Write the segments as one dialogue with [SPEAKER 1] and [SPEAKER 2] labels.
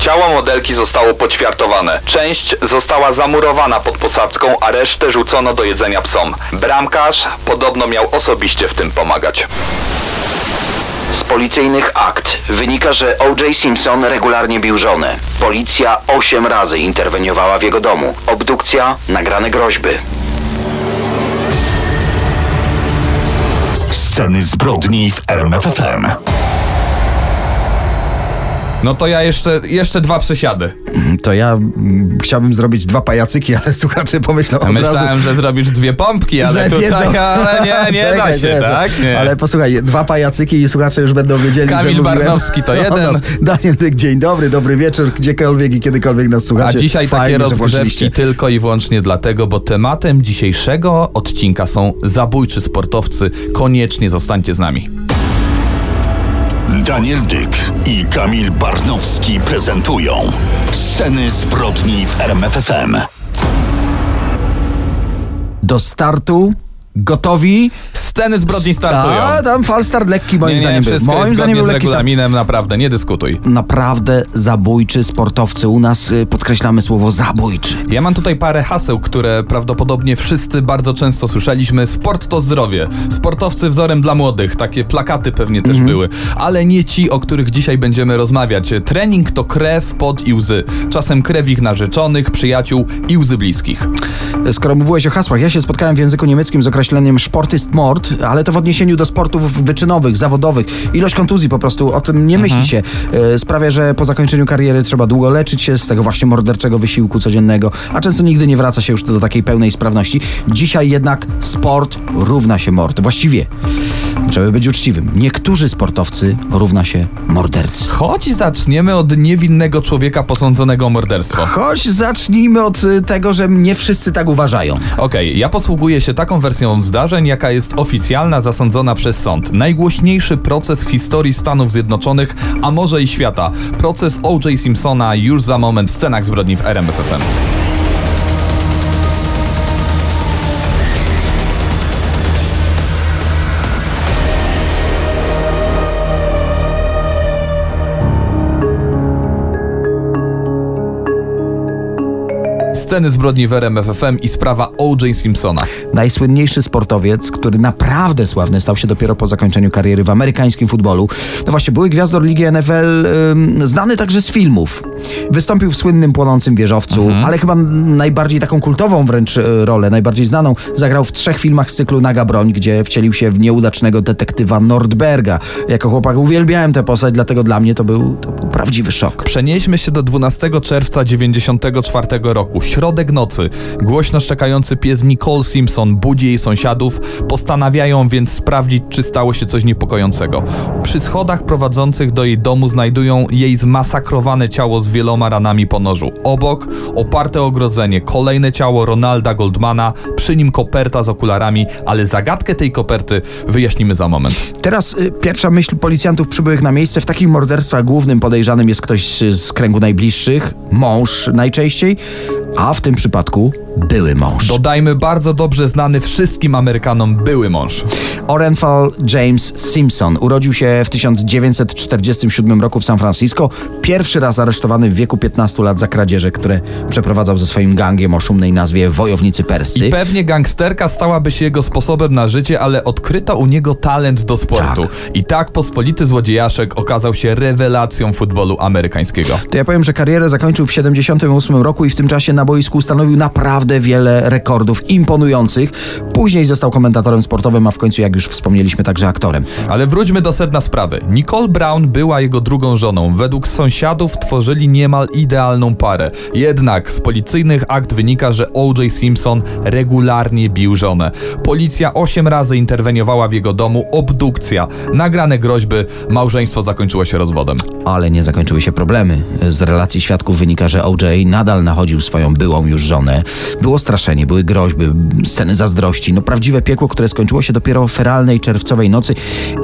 [SPEAKER 1] Ciało modelki zostało poćwiartowane. Część została zamurowana pod posadzką, a resztę rzucono do jedzenia psom. Bramkarz podobno miał osobiście w tym pomagać.
[SPEAKER 2] Z policyjnych akt wynika, że O.J. Simpson regularnie bił żonę. Policja osiem razy interweniowała w jego domu. Obdukcja, nagrane groźby.
[SPEAKER 3] Sceny zbrodni w RMFFM.
[SPEAKER 4] No to ja jeszcze, jeszcze dwa przesiady.
[SPEAKER 5] To ja mm, chciałbym zrobić dwa pajacyki, ale słuchacze pomyślą od
[SPEAKER 4] Myślałem,
[SPEAKER 5] razu...
[SPEAKER 4] że zrobisz dwie pompki, ale
[SPEAKER 5] że
[SPEAKER 4] tutaj,
[SPEAKER 5] wiedzą.
[SPEAKER 4] ale nie, nie da
[SPEAKER 5] Czekaj,
[SPEAKER 4] się,
[SPEAKER 5] czekaj.
[SPEAKER 4] tak? Nie.
[SPEAKER 5] Ale posłuchaj, dwa pajacyki i słuchacze już będą wiedzieli,
[SPEAKER 4] Kamil
[SPEAKER 5] że
[SPEAKER 4] Barnowski to jeden.
[SPEAKER 5] Nas. Daniel Dyk, dzień dobry, dobry wieczór, gdziekolwiek i kiedykolwiek nas
[SPEAKER 4] A
[SPEAKER 5] słuchacie.
[SPEAKER 4] dzisiaj takie
[SPEAKER 5] Fajnie, że
[SPEAKER 4] rozgrzewki tylko i wyłącznie dlatego, bo tematem dzisiejszego odcinka są zabójczy sportowcy. Koniecznie zostańcie z nami.
[SPEAKER 3] Daniel Dyk i Kamil Barnowski prezentują Sceny zbrodni w RMFFM.
[SPEAKER 5] Do startu gotowi?
[SPEAKER 4] Sceny zbrodni startują.
[SPEAKER 5] A, tam falstart lekki moim
[SPEAKER 4] nie, nie,
[SPEAKER 5] zdaniem był.
[SPEAKER 4] wszystko
[SPEAKER 5] Moim zdaniem był
[SPEAKER 4] z regulaminem, naprawdę, nie dyskutuj.
[SPEAKER 5] Naprawdę zabójczy sportowcy. U nas y, podkreślamy słowo zabójczy.
[SPEAKER 4] Ja mam tutaj parę haseł, które prawdopodobnie wszyscy bardzo często słyszeliśmy. Sport to zdrowie. Sportowcy wzorem dla młodych. Takie plakaty pewnie też były. Ale nie ci, o których dzisiaj będziemy rozmawiać. Trening to krew, pot i łzy. Czasem krew ich narzeczonych, przyjaciół i łzy bliskich.
[SPEAKER 5] Skoro mówiłeś o hasłach, ja się spotkałem w języku niemieckim z określeniem Sport ist Mord, ale to w odniesieniu do sportów wyczynowych, zawodowych. Ilość kontuzji po prostu, o tym nie myśli się. E, Sprawia, że po zakończeniu kariery trzeba długo leczyć się z tego właśnie morderczego wysiłku codziennego, a często nigdy nie wraca się już do takiej pełnej sprawności. Dzisiaj jednak sport równa się mord. Właściwie, żeby być uczciwym, niektórzy sportowcy równa się mordercy.
[SPEAKER 4] Choć zaczniemy od niewinnego człowieka posądzonego o morderstwo.
[SPEAKER 5] Choć zacznijmy od y, tego, że nie wszyscy tak uważają.
[SPEAKER 4] Okej, ja posługuję się taką wersją zdarzeń, jaka jest oficjalna, zasądzona przez sąd. Najgłośniejszy proces w historii Stanów Zjednoczonych, a może i świata. Proces O.J. Simpsona już za moment w scenach zbrodni w RMFFM. Sceny zbrodni w RMFFM i sprawa O.J. Simpsona.
[SPEAKER 5] najsłynniejszy sportowiec, który naprawdę sławny stał się dopiero po zakończeniu kariery w amerykańskim futbolu. No właśnie, były gwiazdor Ligi NFL, ym, znany także z filmów. Wystąpił w słynnym Płonącym Wieżowcu, ale chyba najbardziej taką kultową wręcz y, rolę, najbardziej znaną, zagrał w trzech filmach z cyklu Naga Broń, gdzie wcielił się w nieudacznego detektywa Nordberga. Jako chłopak uwielbiałem tę postać, dlatego dla mnie to był, to był prawdziwy szok.
[SPEAKER 4] Przenieśmy się do 12 czerwca 94 roku. Środek nocy. Głośno szczekający pies Nicole Simpson budzi jej sąsiadów. Postanawiają więc sprawdzić, czy stało się coś niepokojącego. Przy schodach prowadzących do jej domu znajdują jej zmasakrowane ciało z wieloma ranami po nożu. Obok oparte ogrodzenie, kolejne ciało Ronalda Goldmana, przy nim koperta z okularami, ale zagadkę tej koperty wyjaśnimy za moment.
[SPEAKER 5] Teraz y, pierwsza myśl policjantów przybyłych na miejsce. W takich morderstwach głównym podejrzanym jest ktoś z, kręgu najbliższych, mąż najczęściej, a w tym przypadku były mąż.
[SPEAKER 4] Dodajmy bardzo dobrze znany wszystkim Amerykanom były mąż.
[SPEAKER 5] Orenthal James Simpson urodził się w 1947 roku w San Francisco. Pierwszy raz aresztowany w wieku 15 lat za kradzieże, które przeprowadzał ze swoim gangiem o szumnej nazwie Wojownicy Persy.
[SPEAKER 4] I pewnie gangsterka stałaby się jego sposobem na życie, ale odkryto u niego talent do sportu. I tak pospolity złodziejaszek okazał się rewelacją futbolu amerykańskiego.
[SPEAKER 5] To ja powiem, że karierę zakończył w 78 roku i w tym czasie na boisku ustanowił naprawdę wiele rekordów imponujących. Później został komentatorem sportowym, a w końcu, jak już wspomnieliśmy, także aktorem.
[SPEAKER 4] Ale wróćmy do sedna sprawy. Nicole Brown była jego drugą żoną. Według sąsiadów tworzyli niemal idealną parę. Jednak z policyjnych akt wynika, że O.J. Simpson regularnie bił żonę. Policja osiem razy interweniowała w jego domu, obdukcja, nagrane groźby, małżeństwo zakończyło się rozwodem.
[SPEAKER 5] Ale nie zakończyły się problemy. Z relacji świadków wynika, że OJ nadal nachodził swoją byłą już żonę. Było straszenie, były groźby, sceny zazdrości, no prawdziwe piekło, które skończyło się dopiero feralnej czerwcowej nocy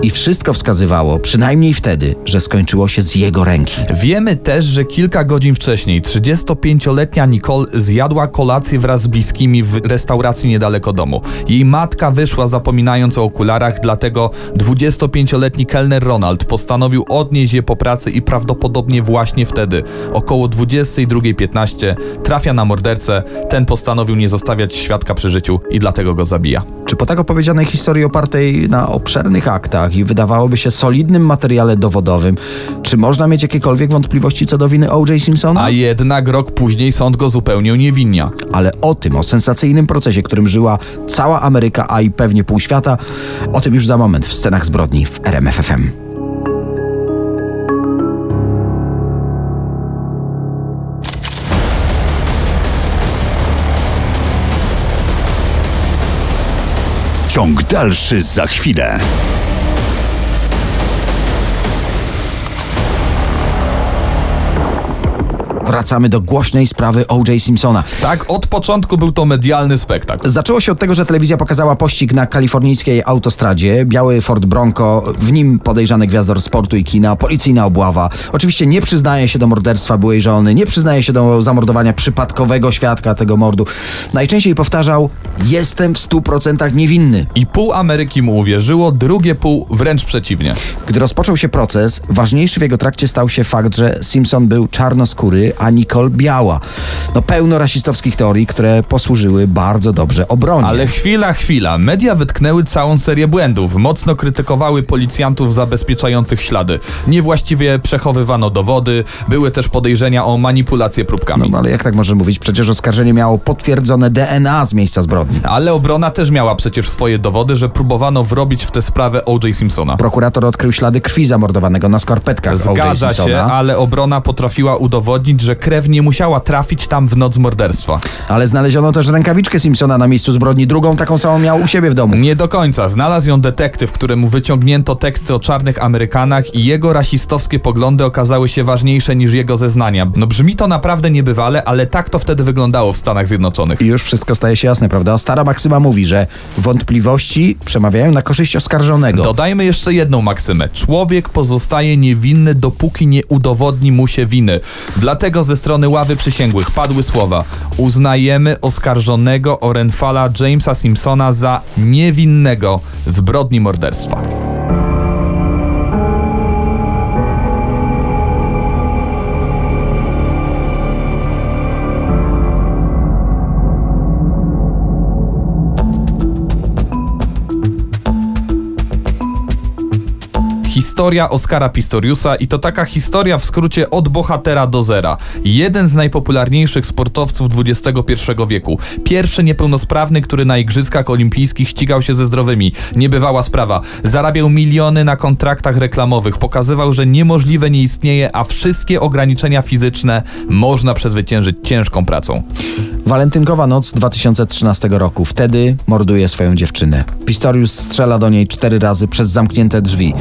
[SPEAKER 5] i wszystko wskazywało, przynajmniej wtedy, że skończyło się z jego ręki.
[SPEAKER 4] Wiemy też, że kilka godzin wcześniej 35-letnia Nicole zjadła kolację wraz z bliskimi w restauracji niedaleko domu. Jej matka wyszła zapominając o okularach, dlatego 25-letni kelner Ronald postanowił odnieść je po pracy i prawdopodobnie właśnie wtedy, około 22.15, trafia na mordercę. Ten postanowił nie zostawiać świadka przy życiu i dlatego go zabija.
[SPEAKER 5] Czy po tak opowiedzianej historii opartej na obszernych aktach i wydawałoby się solidnym materiale dowodowym, czy można mieć jakiekolwiek wątpliwości co do winy O.J. Simpsona?
[SPEAKER 4] A jednak rok później sąd go zupełnie uniewinnia.
[SPEAKER 5] Ale o tym, o sensacyjnym procesie, którym żyła cała Ameryka, a i pewnie pół świata, o tym już za moment w scenach zbrodni w RMFFM.
[SPEAKER 3] Ciąg dalszy za chwilę.
[SPEAKER 5] Wracamy do głośnej sprawy O.J. Simpsona.
[SPEAKER 4] Tak, od początku był to medialny spektakl.
[SPEAKER 5] Zaczęło się od tego, że telewizja pokazała pościg na kalifornijskiej autostradzie. Biały Ford Bronco, w nim podejrzany gwiazdor sportu i kina, policyjna obława. Oczywiście nie przyznaje się do morderstwa byłej żony, nie przyznaje się do zamordowania przypadkowego świadka tego mordu. Najczęściej powtarzał: Jestem w stu procentach niewinny.
[SPEAKER 4] I pół Ameryki mu uwierzyło, drugie pół wręcz przeciwnie.
[SPEAKER 5] Gdy rozpoczął się proces, ważniejszy w jego trakcie stał się fakt, że Simpson był czarnoskóry, a Nicole biała. No pełno rasistowskich teorii, które posłużyły bardzo dobrze obronie.
[SPEAKER 4] Ale chwila, chwila. Media wytknęły całą serię błędów. Mocno krytykowały policjantów zabezpieczających ślady. Niewłaściwie przechowywano dowody. Były też podejrzenia o manipulację próbkami.
[SPEAKER 5] No ale jak tak może mówić? Przecież oskarżenie miało potwierdzone DNA z miejsca zbrodni.
[SPEAKER 4] Ale obrona też miała przecież swoje dowody, że próbowano wrobić w tę sprawę O.J. Simpsona.
[SPEAKER 5] Prokurator odkrył ślady krwi zamordowanego na skarpetkach O.J.
[SPEAKER 4] Zgadza
[SPEAKER 5] Simpsona.
[SPEAKER 4] się, ale obrona potrafiła udowodnić, że krew nie musiała trafić tam w noc morderstwa.
[SPEAKER 5] Ale znaleziono też rękawiczkę Simpsona na miejscu zbrodni. Drugą taką samą miał u siebie w domu.
[SPEAKER 4] Nie do końca. Znalazł ją detektyw, któremu wyciągnięto teksty o czarnych Amerykanach i jego rasistowskie poglądy okazały się ważniejsze niż jego zeznania. No brzmi to naprawdę niebywale, ale tak to wtedy wyglądało w Stanach Zjednoczonych.
[SPEAKER 5] I już wszystko staje się jasne, prawda? Stara maksyma mówi, że wątpliwości przemawiają na korzyść oskarżonego.
[SPEAKER 4] Dodajmy jeszcze jedną maksymę. Człowiek pozostaje niewinny, dopóki nie udowodni mu się winy. Dlatego ze strony ławy przysięgłych padły słowa: Uznajemy oskarżonego Orenfala Jamesa Simpsona za niewinnego zbrodni morderstwa. Historia Oskara Pistoriusa i to taka historia w skrócie od bohatera do zera. Jeden z najpopularniejszych sportowców XXI wieku. Pierwszy niepełnosprawny, który na Igrzyskach Olimpijskich ścigał się ze zdrowymi. Niebywała sprawa. Zarabiał miliony na kontraktach reklamowych. Pokazywał, że niemożliwe nie istnieje, a wszystkie ograniczenia fizyczne można przezwyciężyć ciężką pracą.
[SPEAKER 5] Walentynkowa noc 2013 roku. Wtedy morduje swoją dziewczynę. Pistorius strzela do niej cztery razy przez zamknięte drzwi.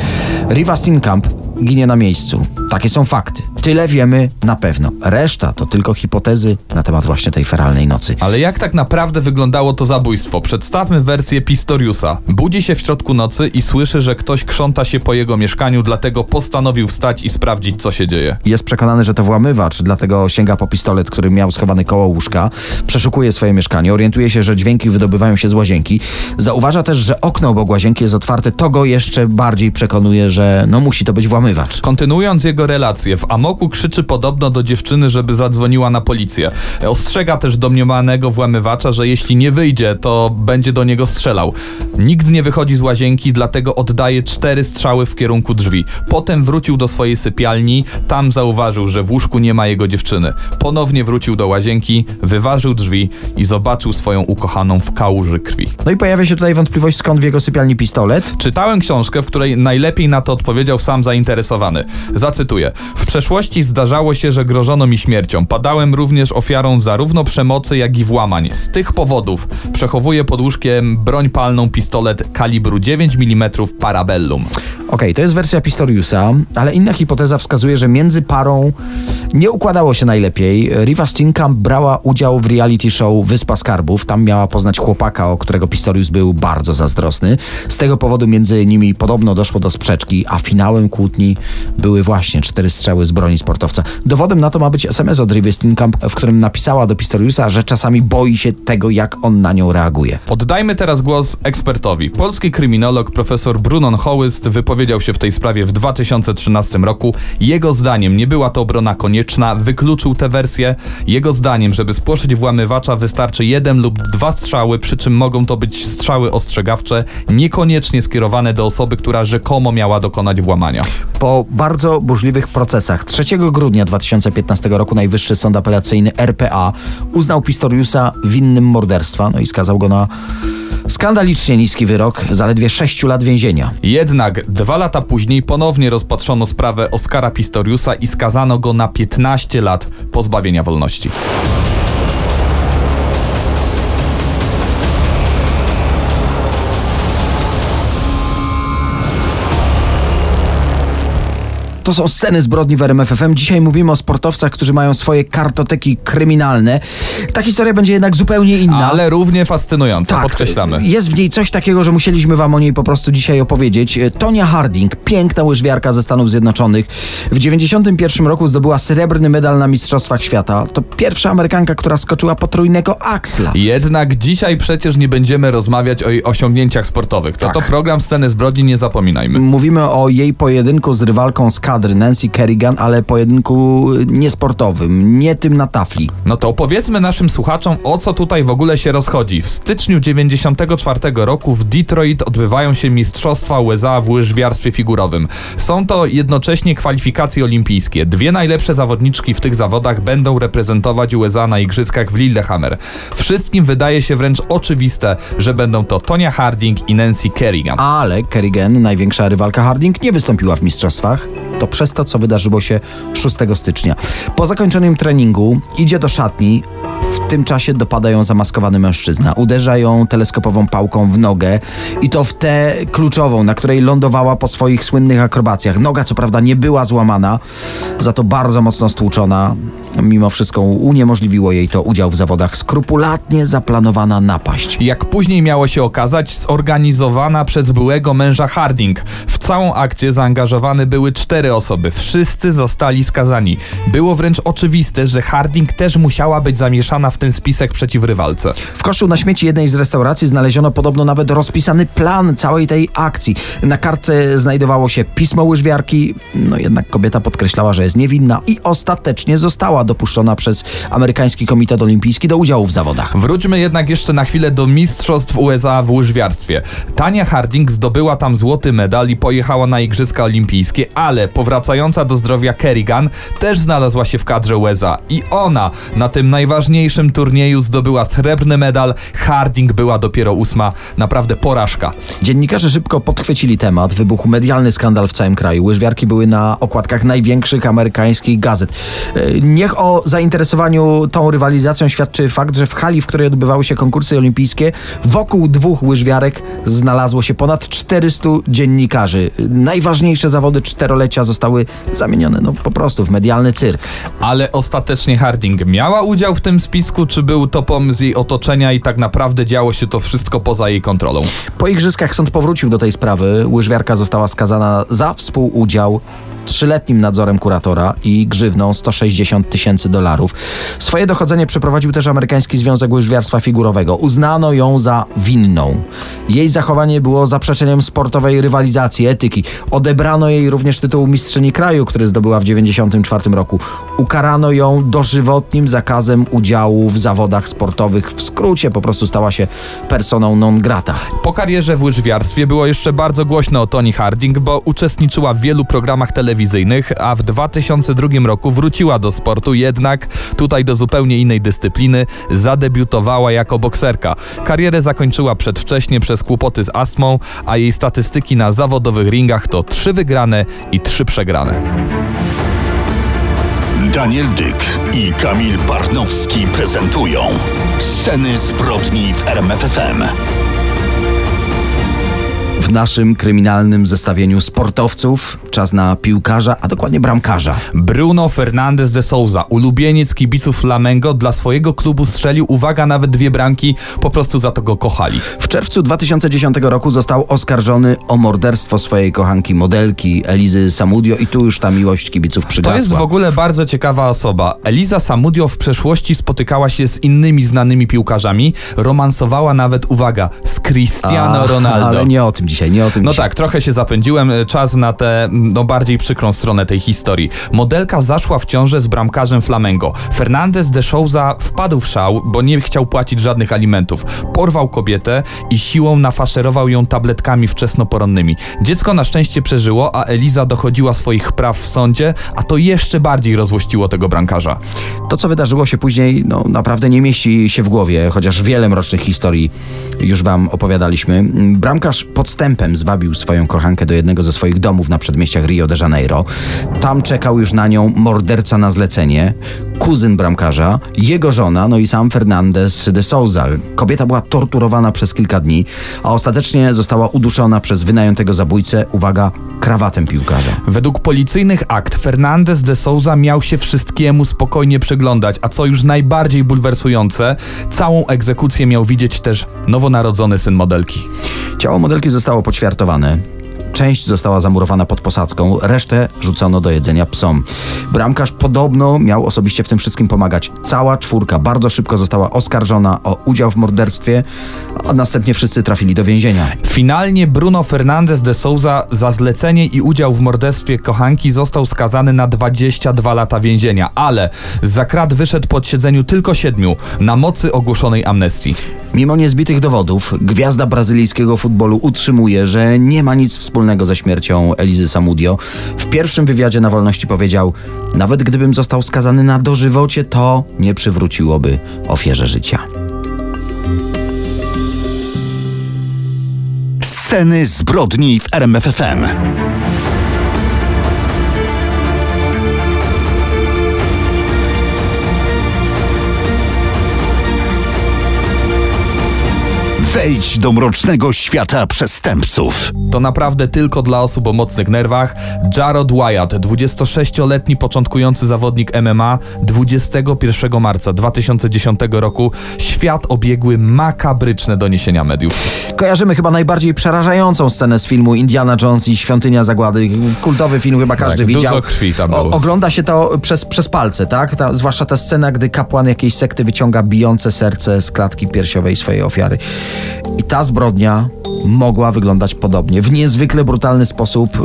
[SPEAKER 5] Riva Steenkamp ginie na miejscu. Takie są fakty. Tyle wiemy na pewno. Reszta to tylko hipotezy na temat właśnie tej feralnej nocy.
[SPEAKER 4] Ale jak tak naprawdę wyglądało to zabójstwo? Przedstawmy wersję Pistoriusa. Budzi się w środku nocy i słyszy, że ktoś krząta się po jego mieszkaniu, dlatego postanowił wstać i sprawdzić, co się dzieje.
[SPEAKER 5] Jest przekonany, że to włamywacz, dlatego sięga po pistolet, który miał schowany koło łóżka, przeszukuje swoje mieszkanie, orientuje się, że dźwięki wydobywają się z łazienki. Zauważa też, że okno obok łazienki jest otwarte, to go jeszcze bardziej przekonuje, że no musi to być włamywacz.
[SPEAKER 4] Kontynuując jego relację, w krzyczy podobno do dziewczyny, żeby zadzwoniła na policję. Ostrzega też domniemanego włamywacza, że jeśli nie wyjdzie, to będzie do niego strzelał. Nikt nie wychodzi z łazienki, dlatego oddaje cztery strzały w kierunku drzwi. Potem wrócił do swojej sypialni, tam zauważył, że w łóżku nie ma jego dziewczyny. Ponownie wrócił do łazienki, wyważył drzwi i zobaczył swoją ukochaną w kałuży krwi.
[SPEAKER 5] No i pojawia się tutaj wątpliwość, skąd w jego sypialni pistolet.
[SPEAKER 4] Czytałem książkę, w której najlepiej na to odpowiedział sam zainteresowany. Zacytuję. W przeszłości zdarzało się, że grożono mi śmiercią. Padałem również ofiarą zarówno przemocy, jak i włamań. Z tych powodów przechowuję pod łóżkiem broń palną pistolet kalibru 9 mm Parabellum.
[SPEAKER 5] Okej, to jest wersja Pistoriusa, ale inna hipoteza wskazuje, że między parą nie układało się najlepiej. Riva Steenkamp brała udział w reality show Wyspa Skarbów. Tam miała poznać chłopaka, o którego Pistorius był bardzo zazdrosny. Z tego powodu między nimi podobno doszło do sprzeczki, a finałem kłótni były właśnie cztery strzały z broni sportowca. Dowodem na to ma być SMS od Rivy Steenkamp, w którym napisała do Pistoriusa, że czasami boi się tego, jak on na nią reaguje.
[SPEAKER 4] Oddajmy teraz głos ekspertowi. Polski kryminolog profesor Brunon Hołyst wypowiedział się w tej sprawie w 2013 roku. Jego zdaniem nie była to obrona konieczna, wykluczył tę wersję. Jego zdaniem, żeby spłoszyć włamywacza wystarczy jeden lub dwa strzały, przy czym mogą to być strzały ostrzegawcze, niekoniecznie skierowane do osoby, która rzekomo miała dokonać włamania.
[SPEAKER 5] Po bardzo burzliwych procesach 3 grudnia 2015 roku Najwyższy Sąd Apelacyjny RPA uznał Pistoriusa winnym morderstwa no i skazał go na skandalicznie niski wyrok, zaledwie 6 lat więzienia.
[SPEAKER 4] Jednak dwa lata później ponownie rozpatrzono sprawę Oskara Pistoriusa i skazano go na 15 lat pozbawienia wolności.
[SPEAKER 5] To są sceny zbrodni w RMFFM. Dzisiaj mówimy o sportowcach, którzy mają swoje kartoteki kryminalne. Ta historia będzie jednak zupełnie inna.
[SPEAKER 4] Ale równie fascynująca, podkreślamy.
[SPEAKER 5] Jest w niej coś takiego, że musieliśmy wam o niej po prostu dzisiaj opowiedzieć. Tonia Harding, piękna łyżwiarka ze Stanów Zjednoczonych, w 91 roku zdobyła srebrny medal na Mistrzostwach Świata. To pierwsza Amerykanka, która skoczyła potrójnego aksla.
[SPEAKER 4] Jednak dzisiaj przecież nie będziemy rozmawiać o jej osiągnięciach sportowych. To
[SPEAKER 5] Tak.
[SPEAKER 4] to program Sceny Zbrodni, nie zapominajmy.
[SPEAKER 5] Mówimy o jej pojedynku z rywalką z kadry Nancy Kerrigan, ale pojedynku niesportowym, nie tym na tafli.
[SPEAKER 4] No to opowiedzmy naszym słuchaczom, o co tutaj w ogóle się rozchodzi. W styczniu 94 roku w Detroit odbywają się Mistrzostwa USA w łyżwiarstwie figurowym. Są to jednocześnie kwalifikacje olimpijskie. Dwie najlepsze zawodniczki w tych zawodach będą reprezentować USA na igrzyskach w Lillehammer. Wszystkim wydaje się wręcz oczywiste, że będą to Tonia Harding i Nancy Kerrigan.
[SPEAKER 5] Ale Kerrigan, największa rywalka Harding, nie wystąpiła w mistrzostwach. To przez to, co wydarzyło się 6 stycznia. Po zakończonym treningu idzie do szatni. W tym czasie dopada ją zamaskowany mężczyzna. Uderza ją teleskopową pałką w nogę i to w tę kluczową, na której lądowała po swoich słynnych akrobacjach. Noga co prawda nie była złamana, za to bardzo mocno stłuczona. Mimo wszystko uniemożliwiło jej to udział w zawodach. Skrupulatnie zaplanowana napaść.
[SPEAKER 4] Jak później miało się okazać, zorganizowana przez byłego męża Harding. W całą akcję zaangażowane były cztery osoby. Wszyscy zostali skazani. Było wręcz oczywiste, że Harding też musiała być zamieszana w ten spisek przeciw rywalce.
[SPEAKER 5] W koszu na śmieci jednej z restauracji znaleziono podobno nawet rozpisany plan całej tej akcji. Na kartce znajdowało się pismo łyżwiarki, no jednak kobieta podkreślała, że jest niewinna i ostatecznie została dopuszczona przez amerykański komitet olimpijski do udziału w zawodach.
[SPEAKER 4] Wróćmy jednak jeszcze na chwilę do Mistrzostw USA w łyżwiarstwie. Tania Harding zdobyła tam złoty medal i pojechała na Igrzyska Olimpijskie, ale powracająca do zdrowia Kerrigan też znalazła się w kadrze USA i ona na tym najważniejszym turnieju zdobyła srebrny medal. Harding była dopiero ósma. Naprawdę porażka.
[SPEAKER 5] Dziennikarze szybko podchwycili temat, wybuchł medialny skandal w całym kraju. Łyżwiarki były na okładkach największych amerykańskich gazet. E, Niech o zainteresowaniu tą rywalizacją świadczy fakt, że w hali, w której odbywały się konkursy olimpijskie, wokół dwóch łyżwiarek znalazło się ponad 400 dziennikarzy. Najważniejsze zawody czterolecia zostały zamienione no, po prostu w medialny cyrk.
[SPEAKER 4] Ale ostatecznie Harding miała udział w tym spisku, czy był to pomysł jej otoczenia i tak naprawdę działo się to wszystko poza jej kontrolą?
[SPEAKER 5] Po igrzyskach sąd powrócił do tej sprawy. Łyżwiarka została skazana za współudział trzyletnim nadzorem kuratora i grzywną 160 tysięcy dolarów. Swoje dochodzenie przeprowadził też amerykański Związek Łyżwiarstwa Figurowego. Uznano ją za winną. Jej zachowanie było zaprzeczeniem sportowej rywalizacji, etyki. Odebrano jej również tytuł mistrzyni kraju, który zdobyła w 1994 roku. Ukarano ją dożywotnim zakazem udziału w zawodach sportowych. W skrócie po prostu stała się personą non grata.
[SPEAKER 4] Po karierze w łyżwiarstwie było jeszcze bardzo głośno o Toni Harding, bo uczestniczyła w wielu programach telewizyjnych, a w 2002 roku wróciła do sportu, jednak tutaj do zupełnie innej dyscypliny zadebiutowała jako bokserka. Karierę zakończyła przedwcześnie przez kłopoty z astmą, a jej statystyki na zawodowych ringach to trzy wygrane i trzy przegrane.
[SPEAKER 3] Daniel Dyk i Kamil Barnowski prezentują Sceny zbrodni w RMFFM.
[SPEAKER 5] W naszym kryminalnym zestawieniu sportowców czas na piłkarza, a dokładnie bramkarza.
[SPEAKER 4] Bruno Fernandes de Souza, ulubieniec kibiców Flamengo, dla swojego klubu strzelił, uwaga, nawet dwie bramki, po prostu za to go kochali.
[SPEAKER 5] W czerwcu 2010 roku został oskarżony o morderstwo swojej kochanki modelki Elizy Samudio i tu już ta miłość kibiców przygasła.
[SPEAKER 4] To jest w ogóle bardzo ciekawa osoba. Eliza Samudio w przeszłości spotykała się z innymi znanymi piłkarzami, romansowała nawet, uwaga, z Cristiano
[SPEAKER 5] A,
[SPEAKER 4] Ronaldo.
[SPEAKER 5] Ale nie o tym dzisiaj, nie o tym
[SPEAKER 4] No
[SPEAKER 5] dzisiaj.
[SPEAKER 4] tak, trochę się zapędziłem. Czas na tę no, bardziej przykrą stronę tej historii. Modelka zaszła w ciążę z bramkarzem Flamengo. Fernandez de Souza wpadł w szał, bo nie chciał płacić żadnych alimentów. Porwał kobietę i siłą nafaszerował ją tabletkami wczesnoporonnymi. Dziecko na szczęście przeżyło, a Eliza dochodziła swoich praw w sądzie, a to jeszcze bardziej rozłościło tego bramkarza.
[SPEAKER 5] To, co wydarzyło się później, no naprawdę nie mieści się w głowie, chociaż wiele mrocznych historii już wam opowiadaliśmy. Bramkarz podstępem zwabił swoją kochankę do jednego ze swoich domów na przedmieściach Rio de Janeiro. Tam czekał już na nią morderca na zlecenie, kuzyn bramkarza, jego żona, no i sam Fernandez de Souza. Kobieta była torturowana przez kilka dni, a ostatecznie została uduszona przez wynajętego zabójcę, uwaga, krawatem piłkarza.
[SPEAKER 4] Według policyjnych akt Fernandez de Souza miał się wszystkiemu spokojnie przyglądać, a co już najbardziej bulwersujące, całą egzekucję miał widzieć też nowonarodzony syn modelki.
[SPEAKER 5] Ciało modelki zostało poćwiartowane. Część została zamurowana pod posadzką, resztę rzucono do jedzenia psom. Bramkarz podobno miał osobiście w tym wszystkim pomagać. Cała czwórka bardzo szybko została oskarżona o udział w morderstwie, a następnie wszyscy trafili do więzienia.
[SPEAKER 4] Finalnie Bruno Fernandez de Souza za zlecenie i udział w morderstwie kochanki został skazany na 22 lata więzienia, ale za krat wyszedł po odsiedzeniu tylko siedmiu na mocy ogłoszonej amnestii.
[SPEAKER 5] Mimo niezbitych dowodów, gwiazda brazylijskiego futbolu utrzymuje, że nie ma nic wspólnego ze śmiercią Elizy Samudio. W pierwszym wywiadzie na wolności powiedział: Nawet gdybym został skazany na dożywocie, to nie przywróciłoby ofierze życia.
[SPEAKER 3] Sceny zbrodni w RMFFM. Wejdź do mrocznego świata przestępców.
[SPEAKER 4] To naprawdę tylko dla osób o mocnych nerwach. Jarrod Wyatt, 26-letni początkujący zawodnik MMA, 21 marca 2010 roku świat obiegły makabryczne doniesienia mediów.
[SPEAKER 5] Kojarzymy chyba najbardziej przerażającą scenę z filmu Indiana Jones i Świątynia Zagłady. Kultowy film chyba każdy
[SPEAKER 4] Tak,
[SPEAKER 5] widział.
[SPEAKER 4] dużo krwi tam
[SPEAKER 5] O,
[SPEAKER 4] było.
[SPEAKER 5] ogląda się to przez, przez palce, tak? Ta, zwłaszcza ta scena, gdy kapłan jakiejś sekty wyciąga bijące serce z klatki piersiowej swojej ofiary. I ta zbrodnia mogła wyglądać podobnie. W niezwykle brutalny sposób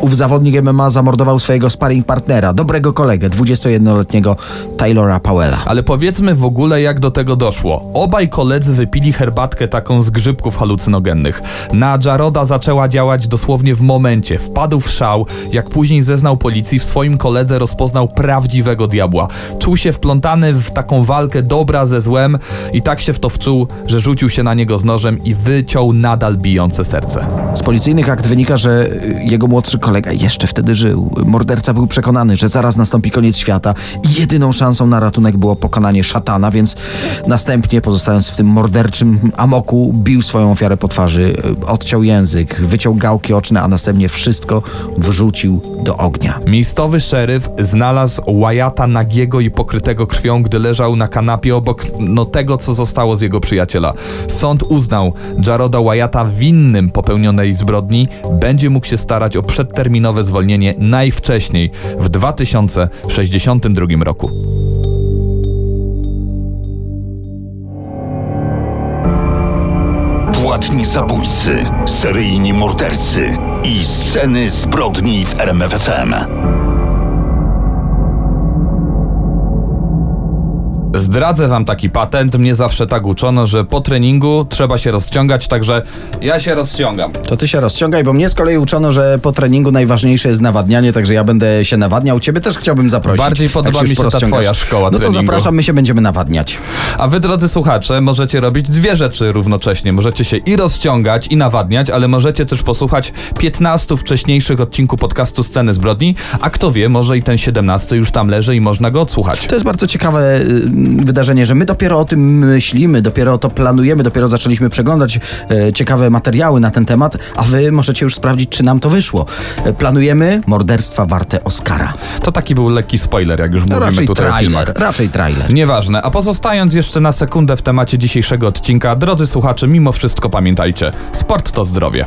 [SPEAKER 5] ów zawodnik MMA zamordował swojego sparring partnera, dobrego kolegę, 21-letniego Taylora Powella.
[SPEAKER 4] Ale powiedzmy w ogóle, jak do tego doszło. Obaj koledzy wypili herbatkę taką z grzybków halucynogennych. Na Jaroda zaczęła działać dosłownie w momencie. Wpadł w szał, jak później zeznał policji, w swoim koledze rozpoznał prawdziwego diabła. Czuł się wplątany w taką walkę dobra ze złem i tak się w to wczuł, że rzucił się na niego z nożem i wyciął nadal bijące serce.
[SPEAKER 5] Z policyjnych akt wynika, że jego młodszy kolega jeszcze wtedy żył. Morderca był przekonany, że zaraz nastąpi koniec świata i jedyną szansą na ratunek było pokonanie szatana, więc następnie, pozostając w tym morderczym amoku, bił swoją ofiarę po twarzy, y, odciął język, wyciął gałki oczne, a następnie wszystko wrzucił do ognia.
[SPEAKER 4] Miejscowy szeryf znalazł Wyatta nagiego i pokrytego krwią, gdy leżał na kanapie obok no, tego, co zostało z jego przyjaciela. Sąd uznał Jaroda Wyatta winnym popełnionej zbrodni. Będzie mógł się starać o przedterminowe zwolnienie najwcześniej w 2062 roku.
[SPEAKER 3] Płatni zabójcy, seryjni mordercy i sceny zbrodni w RMFFM.
[SPEAKER 4] Zdradzę wam taki patent. Mnie zawsze tak uczono, że po treningu trzeba się rozciągać, także ja się rozciągam.
[SPEAKER 5] To ty się rozciągaj, bo mnie z kolei uczono, że po treningu najważniejsze jest nawadnianie, także ja będę się nawadniał. Ciebie też chciałbym zaprosić.
[SPEAKER 4] Bardziej podoba mi się ta twoja szkoła
[SPEAKER 5] No to
[SPEAKER 4] treningu.
[SPEAKER 5] zapraszam, my się będziemy nawadniać.
[SPEAKER 4] A wy, drodzy słuchacze, możecie robić dwie rzeczy równocześnie. Możecie się i rozciągać, i nawadniać, ale możecie też posłuchać 15 wcześniejszych odcinków podcastu Sceny Zbrodni, a kto wie, może i ten 17 już tam leży i można go odsłuchać.
[SPEAKER 5] To jest bardzo ciekawe y, wydarzenie, że my dopiero o tym myślimy, dopiero to planujemy, dopiero zaczęliśmy przeglądać e, ciekawe materiały na ten temat, a wy możecie już sprawdzić, czy nam to wyszło. E, planujemy morderstwa warte Oscara.
[SPEAKER 4] To taki był lekki spoiler, jak już
[SPEAKER 5] No
[SPEAKER 4] mówimy tutaj o
[SPEAKER 5] trailer,
[SPEAKER 4] filmach.
[SPEAKER 5] raczej trailer.
[SPEAKER 4] Nieważne. A pozostając jeszcze na sekundę w temacie dzisiejszego odcinka, drodzy słuchacze, mimo wszystko pamiętajcie, sport to zdrowie.